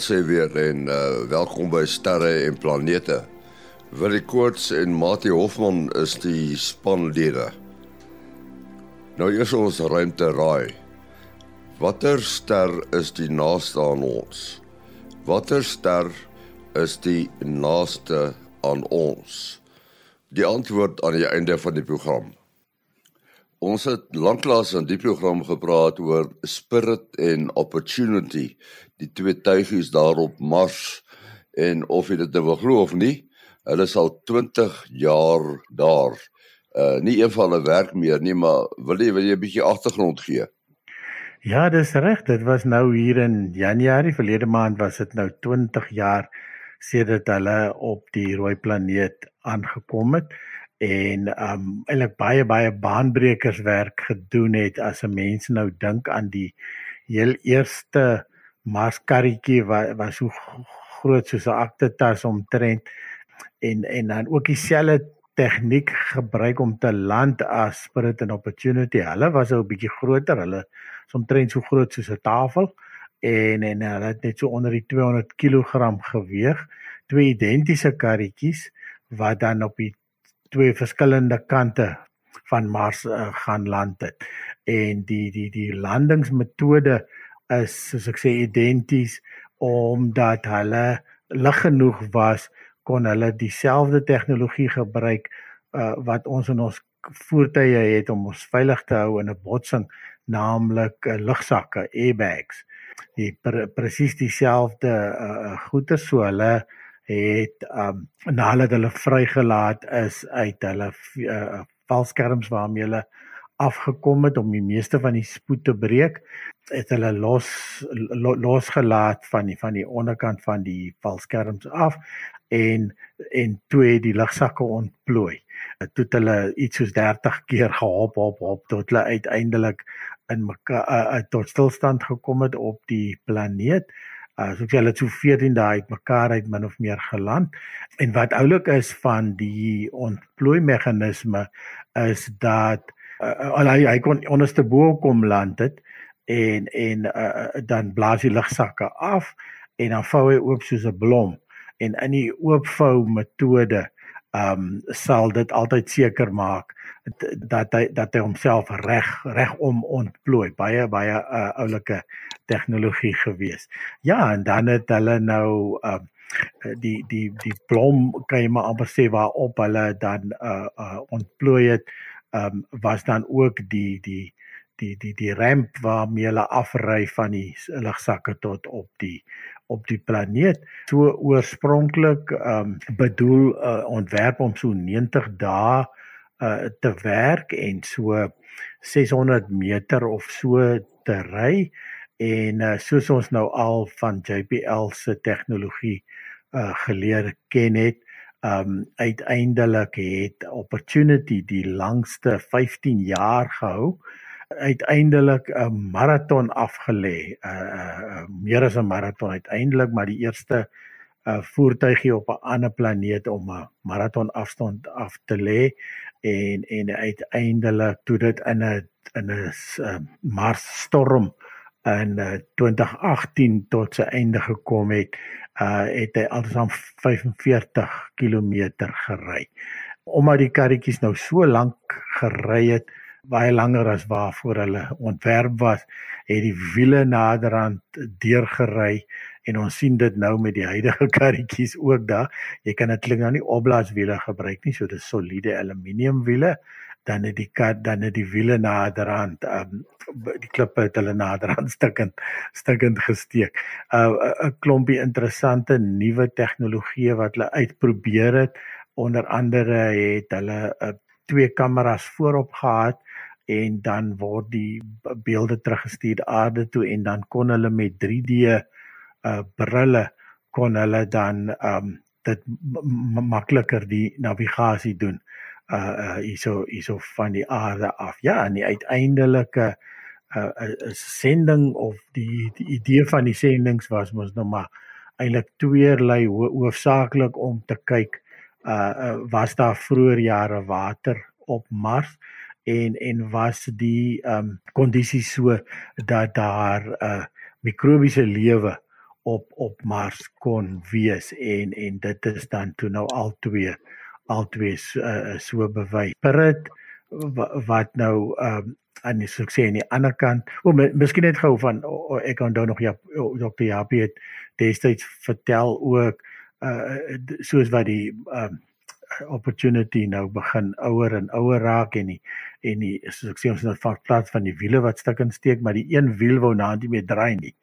sê weer en uh, welkom by Sterre en Planete. Willie Koorts en Mati Hofman is die spanlede. Nou eers ons ruimte raai. Watter ster is die naaste aan ons? Watter ster is die naaste aan ons? Die antwoord aan die einde van die program. Ons het lanklaas in die program gepraat oor Spirit en Opportunity, die twee tuigies daar op Mars en of jy dit nou wil glo of nie, hulle is al 20 jaar daar. Uh nie een van hulle werk meer nie, maar wil jy wil jy 'n bietjie agtergrond gee? Ja, dis reg. Dit was nou hier in Januarie verlede maand was dit nou 20 jaar sedert hulle op die rooi planeet aangekom het en um eintlik baie baie baanbrekers werk gedoen het as 'n mens nou dink aan die heel eerste Marskarretjie wat was so groot soos 'n aktetas omtrent en en dan ook dieselfde tegniek gebruik om te land as Spirit and Opportunity. Hulle was ou bietjie groter, hulle is omtrent so groot soos 'n tafel en en hulle het net so onder die 200 kg geweg. Twee identiese karretjies wat dan op die twee verskillende kante van Mars uh, gaan land het. En die die die landingsmetode is soos ek sê identies omdat hulle lig genoeg was kon hulle dieselfde tegnologie gebruik uh, wat ons in ons voertuie het om ons veilig te hou in 'n botsing naamlik uh, lugsakke airbags die pre, presies dieselfde uh, goeder so hulle het um na hulle vrygelaat is uit hulle uh, valskerms waarmee hulle afgekom het om die meeste van die spoed te breek het hulle los lo, losgelaat van die van die onderkant van die valskerms af en en toe het die lugsakke ontplooi. Toe het hulle iets soos 30 keer gehop hop hop tot hulle uiteindelik in mekaar uh, tot stilstand gekom het op die planeet uh, so hulle het so 14 dae uit mekaar uit min of meer geland. En wat oulik is van die ontplooi meganisme is dat uh, uh, hy hy kon onderste bo kom land het en en uh, dan blaas die lugsakke af en dan vou hy oop soos 'n blom. En in die oopvou metode ehm um, sal dit altyd seker maak dat hy dat hy homself reg reg om ontplooi baie baie uh, oulike tegnologie gewees. Ja, en dan het hulle nou uh die die die blom kan jy maar amper sê waarop hulle dan uh, uh ontplooi het, um was dan ook die die die die die ramp waarmee hulle afry van die lugsakke tot op die op die planeet. So oorspronklik um bedoel uh, ontwerp om so 90 dae uh te werk en so 600 meter of so te ry en uh, soos ons nou al van JPL se tegnologie uh geleer ken het um uiteindelik het opportunity die langste 15 jaar gehou uiteindelik 'n maraton afgelê uh, uh meer as 'n maraton uiteindelik maar die eerste uh voertuigie op 'n ander planeet om 'n maraton afstand af te lê en en uiteindelik toe dit in 'n in 'n uh, Mars storm in uh, 2018 tot sy einde gekom het, uh het hy altesaam 45 km gery. Omdat die karretjies nou so lank gery het, baie langer as waarvoor hulle ontwerp was, het die wiele naderhand deurgery en ons sien dit nou met die huidige karretjies ook daar. Jy kan natuurlik nou nie opblaaswiele gebruik nie, so dis soliede aluminium wiele dan het die kat dan het die wiele naderhand um, die klippe het hulle naderhand stukkend stukkend gesteek. 'n uh, 'n klompie interessante nuwe tegnologieë wat hulle uitprobeer het. Onder andere het hulle uh, twee kameras voorop gehad en dan word die beelde teruggestuur aarde toe en dan kon hulle met 3D uh brille kon hulle dan um dit makliker die navigasie doen uh uh hierso hierso van die aarde af. Ja, en die uiteindelike uh, uh sending of die die idee van die sendings was mos nou maar eintlik tweeërlei ho hoofsaaklik om te kyk uh, uh was daar vroeër jare water op Mars en en was die um kondisies so dat daar uh mikrobiese lewe op op Mars kon wees en en dit is dan toe nou al twee al twee uh, so bewys. Spirit wat nou ehm um, aan die sukses aan die ander kant. O, miskien net gou van o, ek onthou nog ja Dr. Japie het destyds vertel ook uh soos wat die ehm um, opportunity nou begin ouer en ouer raak en die en die soos ek sê ons het van plaas van die wiele wat stuk en steek maar die een wiel wou nou nie meer draai nie.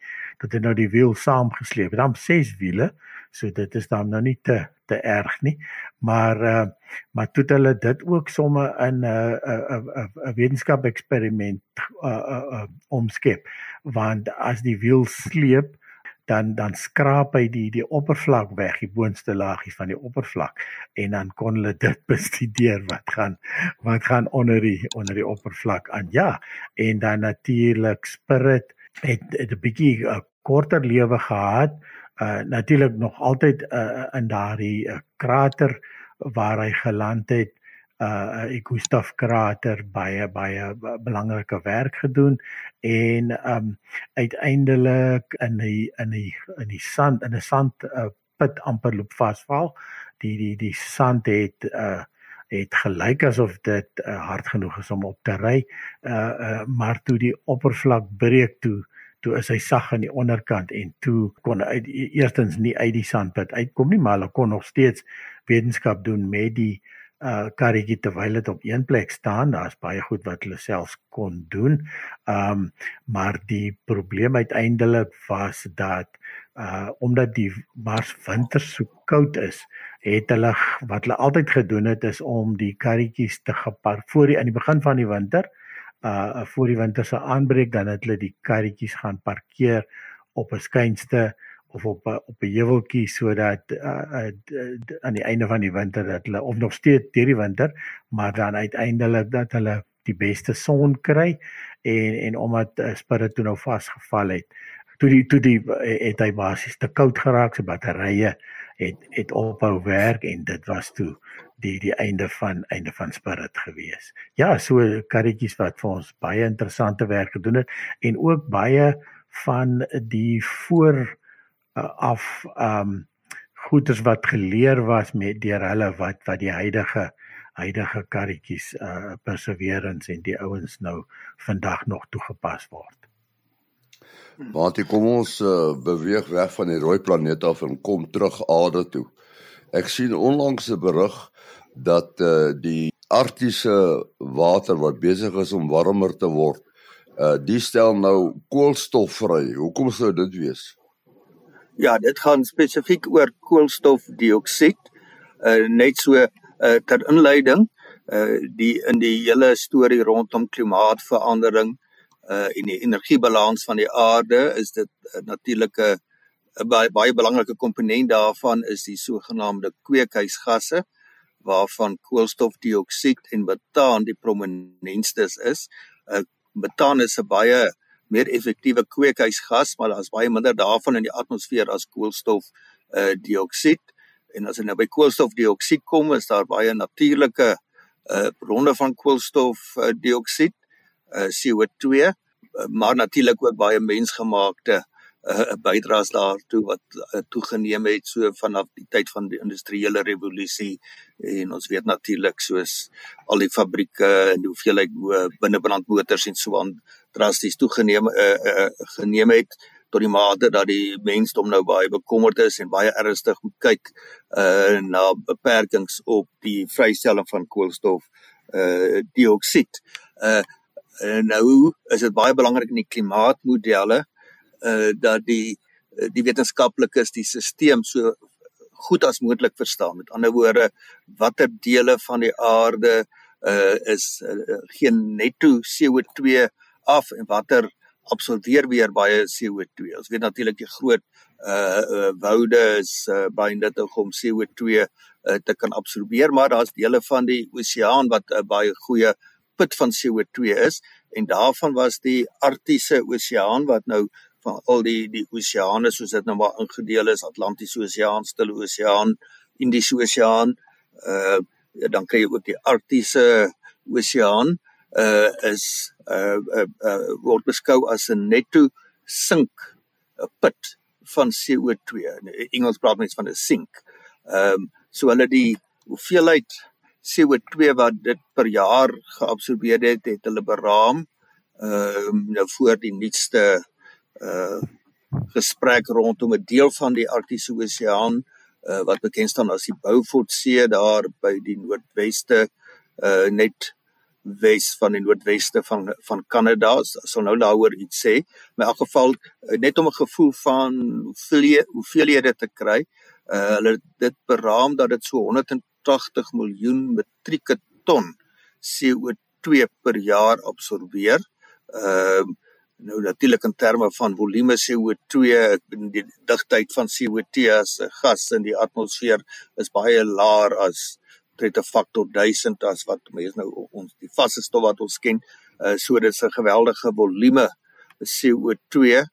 Dat het nou die wiel saamgesleep. Het dan ses wiele so dit is dan nou nie te te erg nie. Maar uh, maar toe hulle dit ook somme in 'n uh, 'n uh, 'n uh, wetenskap eksperiment uh, uh, uh, omskep. Want as die wiel sleep dan dan skraap hy die die oppervlak weg, die boonste laagie van die oppervlak en dan kon hulle dit bestudeer wat gaan wat gaan onder die onder die oppervlak aan. Ja, en dan natuurlik Spirit het, het 'n bietjie 'n uh, korter lewe gehad. Uh natuurlik nog altyd uh, in daardie uh, krater waar hy geland het uh ek Gustav Krater baie baie belangrike werk gedoen en um uiteindelik in die in die in die sand in 'n sand uh, put amper loop vasval die die die sand het uh het gelyk asof dit uh, hard genoeg is om op te ry uh, uh maar toe die oppervlak breek toe toe is hy sag aan die onderkant en toe kon hy eerstens nie uit die sandput uitkom nie maar hulle kon nog steeds wetenskap doen met die uh uh karretjie terwyl dit op een plek staan. Daar's baie goed wat hulle self kon doen. Um maar die probleem uiteindelik was dat uh omdat die Mars winter so koud is, het hulle wat hulle altyd gedoen het is om die karretjies te gepark voor die aan die begin van die winter uh voor die winter se aanbreek dan het hulle die karretjies gaan parkeer op 'n skynste of op op 'n heuweltjie sodat uh, uh, aan die einde van die winter dat hulle of nog steeds deur die winter maar dan uiteindelik dat hulle die beste son kry en en omdat uh, spirit toe nou vasgeval het toe die toe die het hy basies te koud geraak sy batterye het het ophou werk en dit was toe die die einde van einde van spirit gewees. Ja, so karretjies wat vir ons baie interessante werk gedoen het en ook baie van die voor af um goeders wat geleer was met deur hulle wat wat die huidige huidige karretjies uh perseverance en die ouens nou vandag nog toegepas word. Want ek kom ons uh, beweeg weg van die rooi planeet af en kom terug aarde toe. Ek sien onlangs 'n berig dat uh die arktiese water wat besig is om warmer te word, uh die stel nou koolstof vry. Hoekom sou dit wees? Ja, dit gaan spesifiek oor koolstofdioksied. Uh net so uh ter inleiding, uh die in die hele storie rondom klimaatsverandering uh en die energiebalans van die aarde is dit uh, natuurlik 'n baie baie belangrike komponent daarvan is die sogenaamde kweekhuisgasse waarvan koolstofdioksied en metaan die prominentstes is. Uh metaan is 'n baie uh meer effektiewe kweekhuisgas, maar daar's baie minder daarvan in die atmosfeer as koolstof uh dioksied. En as jy nou by koolstofdioksied kom, is daar baie natuurlike uh bronne van koolstof uh, dioksied, uh CO2, uh, maar natuurlik ook baie mensgemaakte uh bydraes daartoe wat uh, toegeneem het so vanaf die tyd van die industriële revolusie en ons weet natuurlik soos al die fabrieke en hoeveelheid binnebrandmotors en so aan drasties toegeneem uh, uh, geneem het tot die mate dat die mensdom nou baie bekommerd is en baie ernstig moet kyk uh na beperkings op die vrystelling van koolstof uh dioksied. Uh nou is dit baie belangrik in die klimaatmodelle uh dat die uh, die wetenskaplikes die stelsel so goed as moontlik verstaan. Met ander woorde, watter dele van die aarde uh is uh, geen netto CO2 af en watter absorbeer weer baie CO2. Ons weet natuurlik die groot uh, uh woude is uh, baie nuttig om CO2 uh, te kan absorbeer, maar daar's dele van die oseaan wat 'n uh, baie goeie put van CO2 is en daarvan was die Arktiese Oseaan wat nou van al die die oseane soos dit nou maar ingedeel is Atlantiese Oseaan, Stille Oseaan, Indiese Oseaan, uh dan kry jy ook die Arktiese Oseaan uh is uh, uh, uh word beskou as 'n netto sink 'n put van CO2. In Engels praat mense van 'n sink. Ehm um, so hulle die hoeveelheid CO2 wat dit per jaar geabsorbeer het, het hulle beraam ehm um, nou voor die nuutste uh gesprek rondom 'n deel van die Arktiese Oseaan uh, wat bekend staan as die Beaufortsee daar by die noordweste uh net wes van die noordweste van van Kanada sal nou daaroor iets sê. In elk geval net om 'n gevoel van hoeveel hoeveelhede te kry. Uh hulle dit beraam dat dit so 180 miljoen metrieke ton CO2 per jaar absorbeer. Ehm uh, nou natuurlik in terme van volume CO2 die digtheid van CO2 as 'n gas in die atmosfeer is baie laer as tred 'n faktor 1000 as wat mense nou ons die vaste stof wat ons ken. Uh so dit is 'n geweldige volume CO2.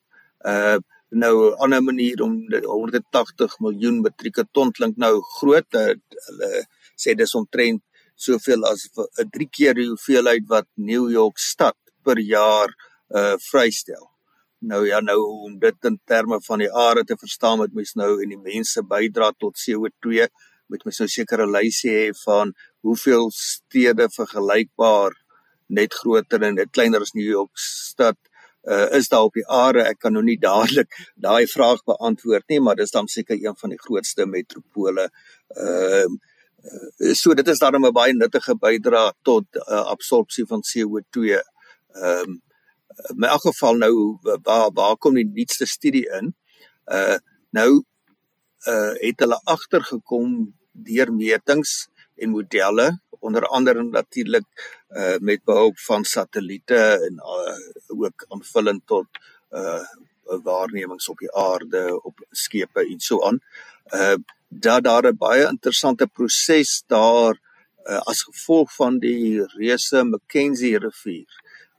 Uh nou 'n ander manier om 180 miljoen metrieke ton klink nou groot. Uh, hulle sê dis omtrent soveel as 'n 3 keer die hoeveelheid wat New York stad per jaar uh vrystel. Nou ja nou om dit in terme van die aarde te verstaan moet mens nou en die mense bydra tot CO2 moet mens nou sekere lyse hê van hoeveel stede vergelykbaar net groter en net kleiner as New York stad uh, is daar op die aarde. Ek kan nou nie dadelik daai vraag beantwoord nie maar dis dan seker een van die grootste metropole ehm uh, so dit is daarom 'n baie nuttige bydrae tot uh, absorpsie van CO2 ehm um, in elk geval nou waar waar kom die nuutste studie in? Uh nou uh het hulle agtergekom deur metings en modelle onder andere natuurlik uh met behulp van satelliete en uh, ook aanvullend tot uh waarnemings op die aarde op skepe en so aan uh dat daar 'n baie interessante proses daar uh, as gevolg van die reuse Mackenzie rivier.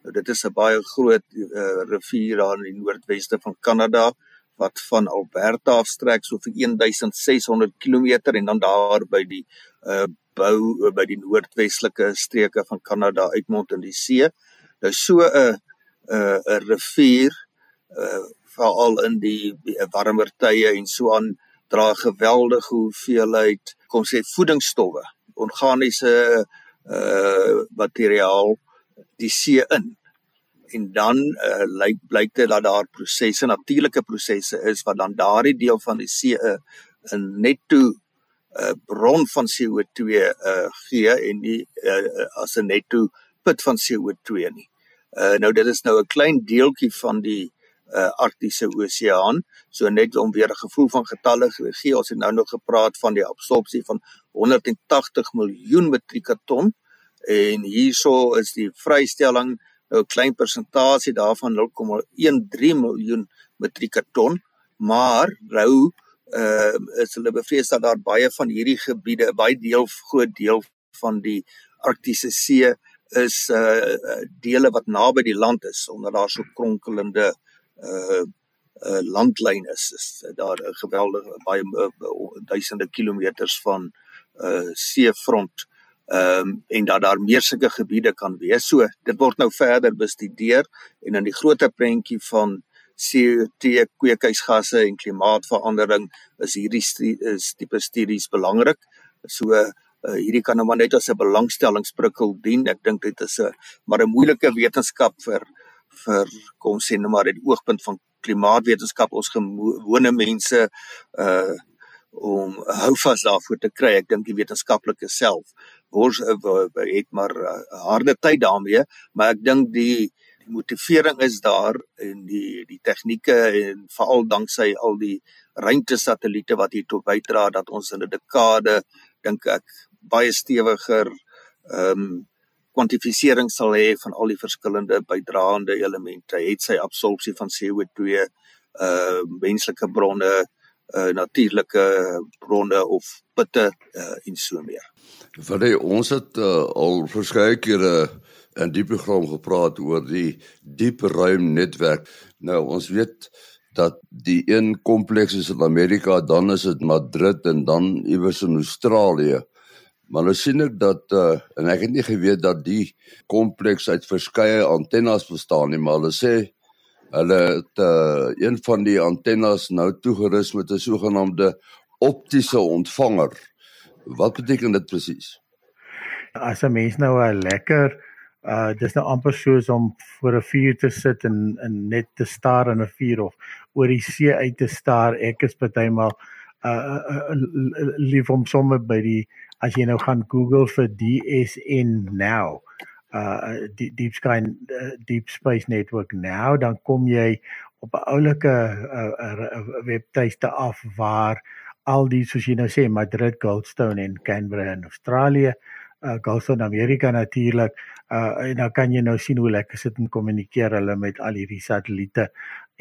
Nou dit is 'n baie groot uh, rivier daar in die noordweste van Kanada wat van Alberta af strek so vir 1600 km en dan daar by die uh bou by die noordwestelike streke van Kanada uitmond in die see. Nou so 'n 'n 'n rivier uh veral in die warmer tye en so aan dra geweldige hoeveelheid kom sê voedingsstowwe, organiese uh materiaal die see in en dan uh, lyk blyk dit dat daar prosesse natuurlike prosesse is wat dan daardie deel van die see 'n uh, net toe 'n uh, bron van CO2 uh, gee en nie uh, as 'n net toe put van CO2 nie. Uh, nou dit is nou 'n klein deeltjie van die uh, Arktiese Oseaan. So net om weer 'n gevoel van getalle te gee, ons het nou nog gepraat van die absorpsie van 180 miljoen metrieke ton en hierso is die vrystelling nou 'n klein persentasie daarvan 0,13 miljoen metrieke ton, maar nou uh is hulle bevrees dat daar baie van hierdie gebiede, baie deel groot deel van die Arktiese See is uh dele wat naby die land is omdat daar so kronkelende uh uh landlyn is, is daar 'n geweldige baie uh, duisende kilometers van uh seefront ehm um, en dat daar meer sulke gebiede kan wees. So dit word nou verder bestudeer en in die groter prentjie van CO2 kweekhuisgasse en klimaatsverandering is hierdie is tipe studies belangrik. So uh, hierdie kan nou maar net as 'n belangstellingsprikkel dien. Ek dink dit is 'n maar 'n moeilike wetenskap vir vir kom sê nou maar die oogpunt van klimaatwetenskap ons gewone mense uh om hou vas daarvoor te kry. Ek dink die wetenskaplike self wors uh, het maar uh, harde tyd daarmee, maar ek dink die die motivering is daar en die die tegnieke en veral danksy al die ruimtesatelliete wat hier tot bydra dat ons in 'n dekade dink ek baie stewiger ehm um, kwantifisering sal hê van al die verskillende bydraende elemente. Het sy absorpsie van CO2, uh uh menslike bronne, uh natuurlike bronne of putte uh en so meer. Want hy, ons het uh, al verskeie kere in die program gepraat oor die diep ruim netwerk. Nou ons weet dat die een kompleks is in Amerika, dan is dit Madrid en dan iewers in Australië. Maar nou sien ek dat uh, en ek het nie geweet dat die kompleks uit verskeie antennes bestaan nie, maar hulle sê Hulle het uh, een van die antennes nou toegerus met 'n sogenaamde optiese ontvanger. Wat beteken dit presies? As 'n mens nou 'n lekker uh dis nou amper soos om voor 'n vuur te sit en en net te staar in 'n vuur of oor die see uit te staar. Ek is partymal uh, uh, uh lief om sommer by die as jy nou gaan Google vir DSN now uh die deep sky uh, deep space network now dan kom jy op 'n oulike uh, uh, webtuiste af waar al die soos jy nou sê Madrid, Goldstone en Canberra in Australië, uh Goldstone Amerika natuurlik. Uh en dan kan jy nou sien hoe lekker sit en kommunikeer hulle met al hierdie satelliete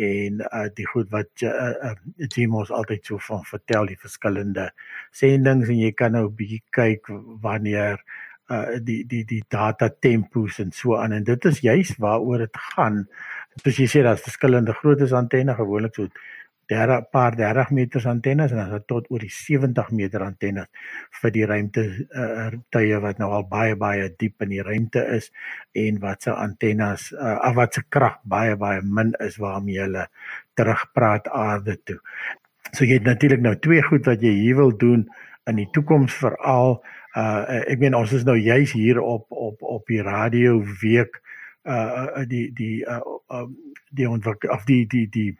en uh die goed wat uh, uh Gmos altyd so van vertel die verskillende sendinge en jy kan nou 'n bietjie kyk wanneer uh die die die data tempos en so aan en dit is juis waaroor dit gaan. Soos jy sê daar's verskillende groottes antenne gewoonlik so 30 paar 30 meters antennes en dan tot oor die 70 meter antennes vir die ruimte uh, tye wat nou al baie baie diep in die ruimte is en wat se antennes uh, af wat se krag baie baie min is waarmee hulle terugpraat aarde toe. So jy het natuurlik nou twee goed wat jy hier wil doen in die toekoms veral uh ek meen ons is nou juis hier op op op die radio week uh die die uh, uh die ontwikkel of die die die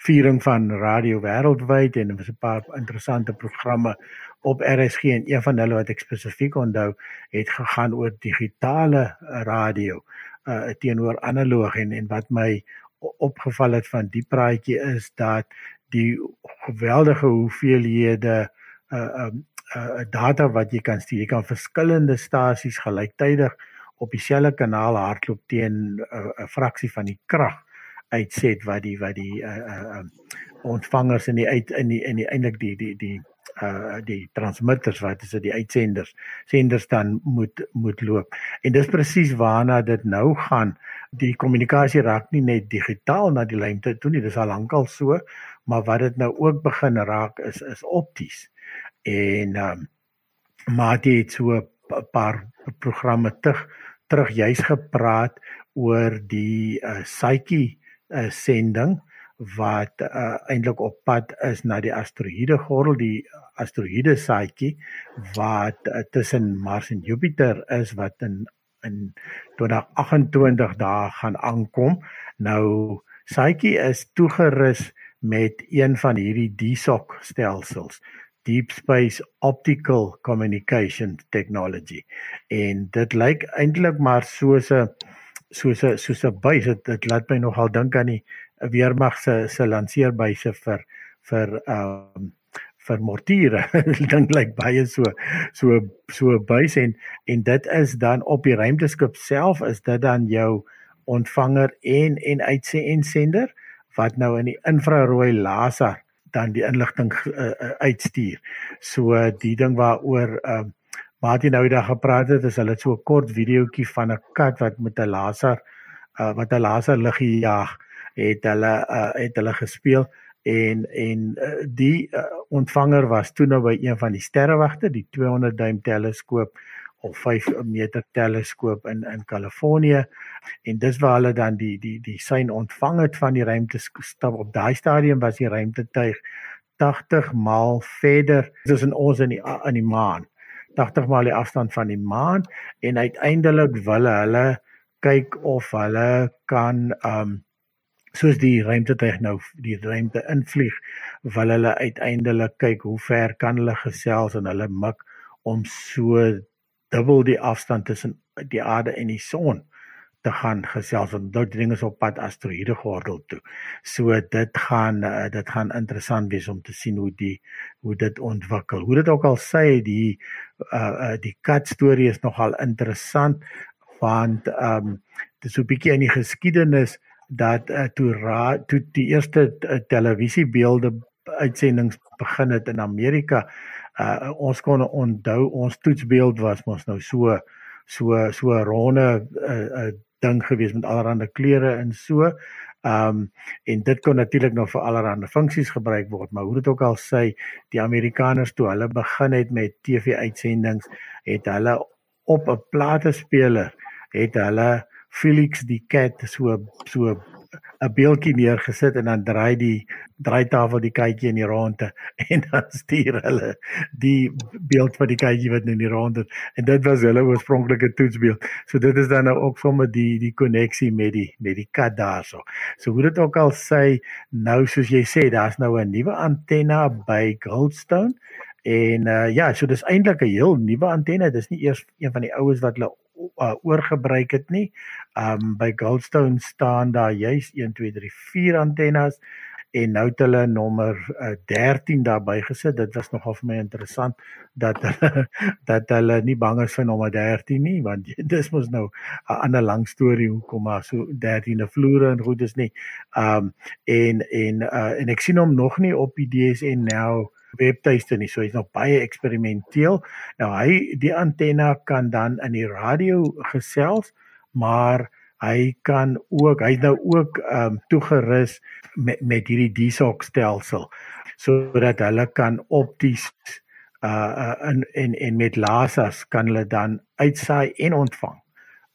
viering van radio wêreldwyd en er was 'n paar interessante programme op RSG en een van hulle wat ek spesifiek onthou het gegaan oor digitale radio uh teenoor analoog en en wat my opgeval het van die praatjie is dat die geweldige hoeveelhede uh um uh data wat jy kan stuur. Jy kan verskillende stasies gelyktydig op dieselfde kanaal hardloop teen uh, 'n fraksie van die krag uitset wat die wat die uh uh um, ontvangers in die uit in die in die eintlik die die die uh die transmitters wat is dit die uitsenders senders dan moet moet loop. En dis presies waarna dit nou gaan. Die kommunikasie raak nie net digitaal na die lynte toe nie, dis al lankal so, maar wat dit nou ook begin raak is is opties en um, Mati het so 'n paar programme terug terug juis gepraat oor die uh, Psyche uh, sending wat uh, eintlik op pad is na die asteroïde gordel die asteroïde Psyche wat uh, tussen Mars en Jupiter is wat in in 2028 dae gaan aankom. Nou Psyche is toegerus met een van hierdie DSOC stelsels deep space optical communication technology. En dit lyk eintlik maar soos 'n soos 'n soos 'n buis. Dit, dit laat my nogal dink aan die weermag se se lanseerbuise vir vir um vir mortiere. Dink lyk baie so so so 'n buis en en dit is dan op die ruimteskip self is dit dan jou ontvanger en en uitsender wat nou in die infrarooi laser dan die inligting uh, uitstuur. So die ding waaroor ehm uh, Martin nou daag gepraat het, is hulle so 'n kort videoetjie van 'n kat wat met 'n laser uh, wat 'n laser liggie jag, het hulle uh, het hulle gespeel en en uh, die uh, ontvanger was toe nou by een van die sterrewagte, die 200 duim teleskoop of 5 meter teleskoop in in Kalifornië. En dis waar hulle dan die die die sein ontvang het van die ruimtestap op daai stadium was die ruimtetuig 80 maal verder tussen ons en die in die maan. 80 maal die afstand van die maan en uiteindelik wil hulle kyk of hulle kan um soos die ruimtetuig nou die ruimte invlieg wil hulle uiteindelik kyk hoe ver kan hulle gesels en hulle mik om so dubbel die afstand tussen die aarde en die son te gaan gesels want nou die ding is op pad asteroïde gordel toe. So dit gaan uh, dit gaan interessant wees om te sien hoe die hoe dit ontwikkel. Hoe dit ook al sê die uh die kat storie is nogal interessant want ehm um, dis so 'n bietjie in die geskiedenis dat uh, toe ra toe die eerste uh, televisiebeelde uitsendings begin het in Amerika uh, ons kon onthou ons toetsbeeld was mos nou so so so 'n ronde uh, uh, ding gewees met allerlei kleure en so. Ehm um, en dit kon natuurlik nog vir allerlei funksies gebruik word, maar hoe dit ook al sê, die Amerikaners toe hulle begin het met TV-uitsendings, het hulle op 'n platespeler het hulle Felix die kat so so 'n beeldjie neergesit en dan draai die draaitafel die kykie in die ronde en dan stuur hulle die beeld van die kykie wat in die ronde en dit was hulle oorspronklike toetsbeeld. So dit is dan nou ook sommer die die koneksie met die met die kat daarso. So hoe dit ook al sê nou soos jy sê daar's nou 'n nuwe antenna by Goldstone En uh ja, so dis eintlik 'n heel nuwe antenne. Dis nie eers een van die oues wat hulle uh, oorgebruik het nie. Um by Goldstone staan daar juis 1 2 3 4 antennes en nou het hulle nommer uh, 13 daarby gesit. Dit was nogal vir my interessant dat hulle dat hulle nie bang is vir nommer 13 nie, want dis mos nou 'n ander lang storie hoekom maar so 13de vloere en goed is nie. Um en en uh en ek sien hom nog nie op die DSN nou webtuiste nie. So hy's nog baie eksperimenteel. Nou hy die antenna kan dan in die radio gesels, maar hy kan ook hy's nou ook ehm um, toegerus met met hierdie DSOC stelsel sodat hulle kan opties uh en en en met lasers kan hulle dan uitsaai en ontvang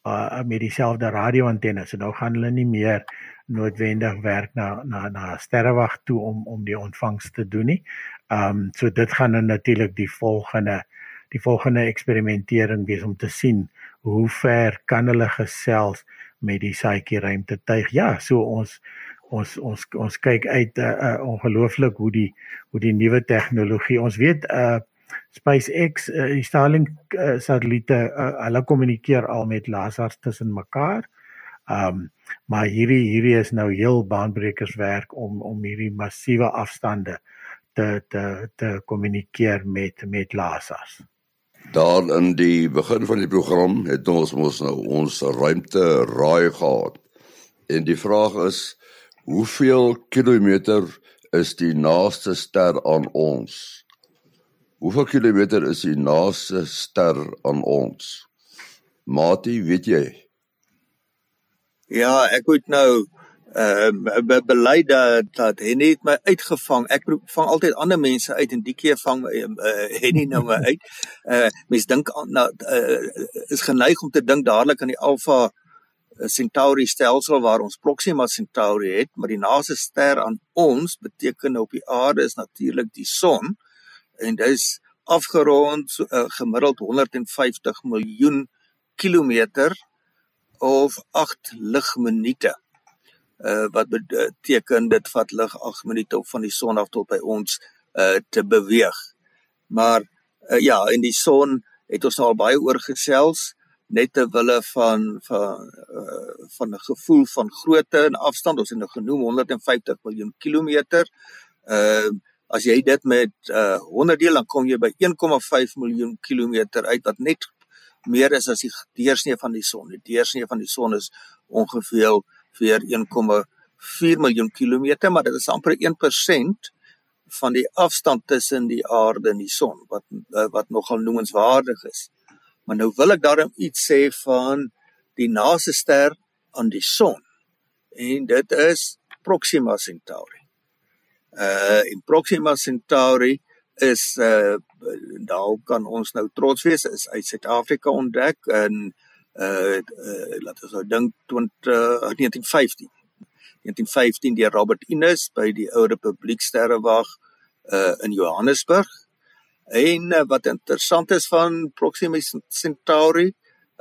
uh met dieselfde radioantenne. So nou gaan hulle nie meer noodwendig werk na na na sterrewag toe om om die ontvangs te doen nie. Ehm um, so dit gaan dan natuurlik die volgende die volgende eksperimentering wees om te sien hoe ver kan hulle gesels met die saadjie ruimte tuig. Ja, so ons ons ons ons kyk uit uh, uh, ongelooflik hoe die hoe die nuwe tegnologie. Ons weet uh SpaceX uh, die Starlink uh, satelliete uh, hulle kommunikeer al met lasers tussen mekaar. Um, maar hierdie hierdie is nou heel baanbrekers werk om om hierdie massiewe afstande te te te kommunikeer met met lasers. Daar in die begin van die program het ons mos nou ons ruimte raai gehad. En die vraag is hoeveel kilometer is die naaste ster aan ons? Hoeveel kilometer is die naaste ster aan ons? Mati, weet jy? Ja, ek moet nou uh, be bely dat dat Henny het my uitgevang. Ek vang altyd ander mense uit en die keer vang uh, Henny nou my uit. Uh mense dink na uh, is geneig om te dink dadelik aan die Alpha Centauri stelsel waar ons Proxima Centauri het, maar die naaste ster aan ons beteken op die aarde is natuurlik die son en dit is afgerond so, uh, gemiddeld 150 miljoen kilometer of 8 ligminute uh, wat beteken dit vat lig 8 minute op van die son af tot by ons uh, te beweeg. Maar uh, ja, in die son het ons al baie oor gesels net te wille van van uh, van 'n gevoel van grootte en afstand. Ons het nou genoem 150 miljoen kilometer. Uh as jy dit met uh 100 deel dan kom jy by 1,5 miljoen kilometer uit wat net meer is as die deursnee van die son. Die deursnee van die son is ongeveer vir 1,4 miljoen kilometer, maar dit is amper 1% van die afstand tussen die aarde en die son wat eh, wat nogal noemenswaardig is. Maar nou wil ek daarom iets sê van die naaste ster aan die son. En dit is Proxima Centauri. Uh in Proxima Centauri is uh daar kan ons nou trots wees is uit Suid-Afrika ontdek in uh, uh laat ons nou dink 20 uh, 1915 1915 deur Robert Innes by die ou Republiek Sterrewag uh in Johannesburg en uh, wat interessant is van Proxima Centauri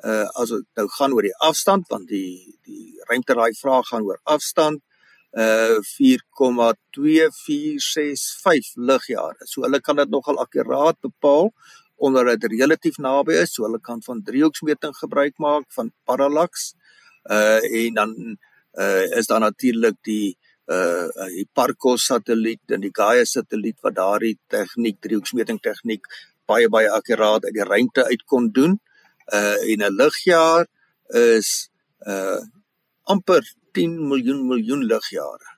uh as dit nou gaan oor die afstand want die die ruimteraai vraag gaan oor afstand uh 4,2465 ligjare. So hulle kan dit nogal akkuraat bepaal onder dit relatief naby is, so hulle kan van driehoeksmeting gebruik maak van parallax. Uh en dan uh is daar natuurlik die uh die Parco satelliet en die Gaia satelliet wat daardie tegniek driehoeksmeting tegniek baie baie akkuraat uit die ruimte uit kon doen. Uh en 'n ligjaar is uh amper 10 miljoen miljoen ligjare.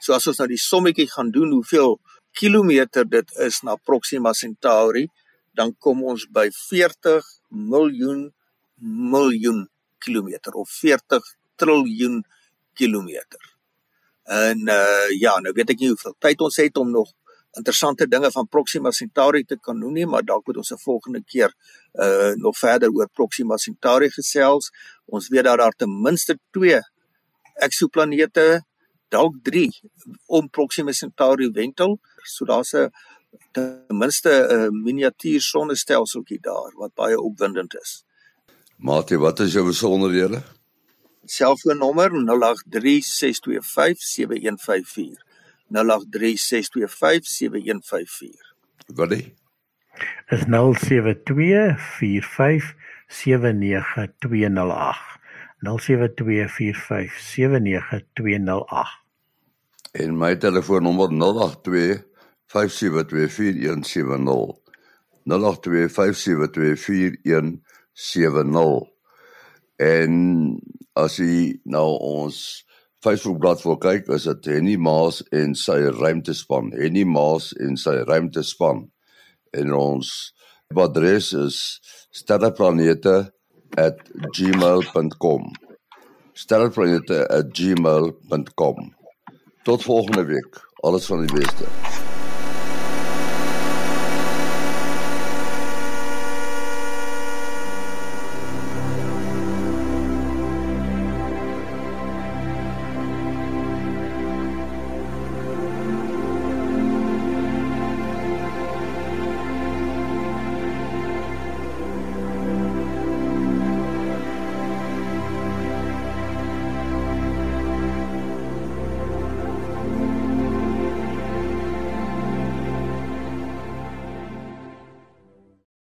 So as ons nou die sommetjie gaan doen hoeveel kilometer dit is na Proxima Centauri, dan kom ons by 40 miljoen miljoen kilometer of 40 triljoen kilometer. En uh ja, nou weet ek nie hoeveel tyd ons het om nog interessante dinge van Proxima Centauri te kan noem nie, maar dalk moet ons 'n volgende keer uh nog verder oor Proxima Centauri gesels. Ons weet dat daar ten minste 2 eksoplanete dalk 3 om Proxima Centauri wentel. So daar's 'n ten minste 'n miniatuur sonnestelseltjie daar wat baie opwindend is. Mate, wat is jou besonderhede? Selfoonnommer 0836257154. 0836257154. Wat is? Is 0724579208. 0724579208. En my telefoonnommer 082 5724170. 082 5724170. En as jy nou ons Facebookblad wil kyk, is dit Henny Maas en sy ruimtespan. Henny Maas en sy ruimtespan. En ons adres is sterreplanete@gmail.com. sterreplanete@gmail.com. Tot volgende week. Alles van die beste.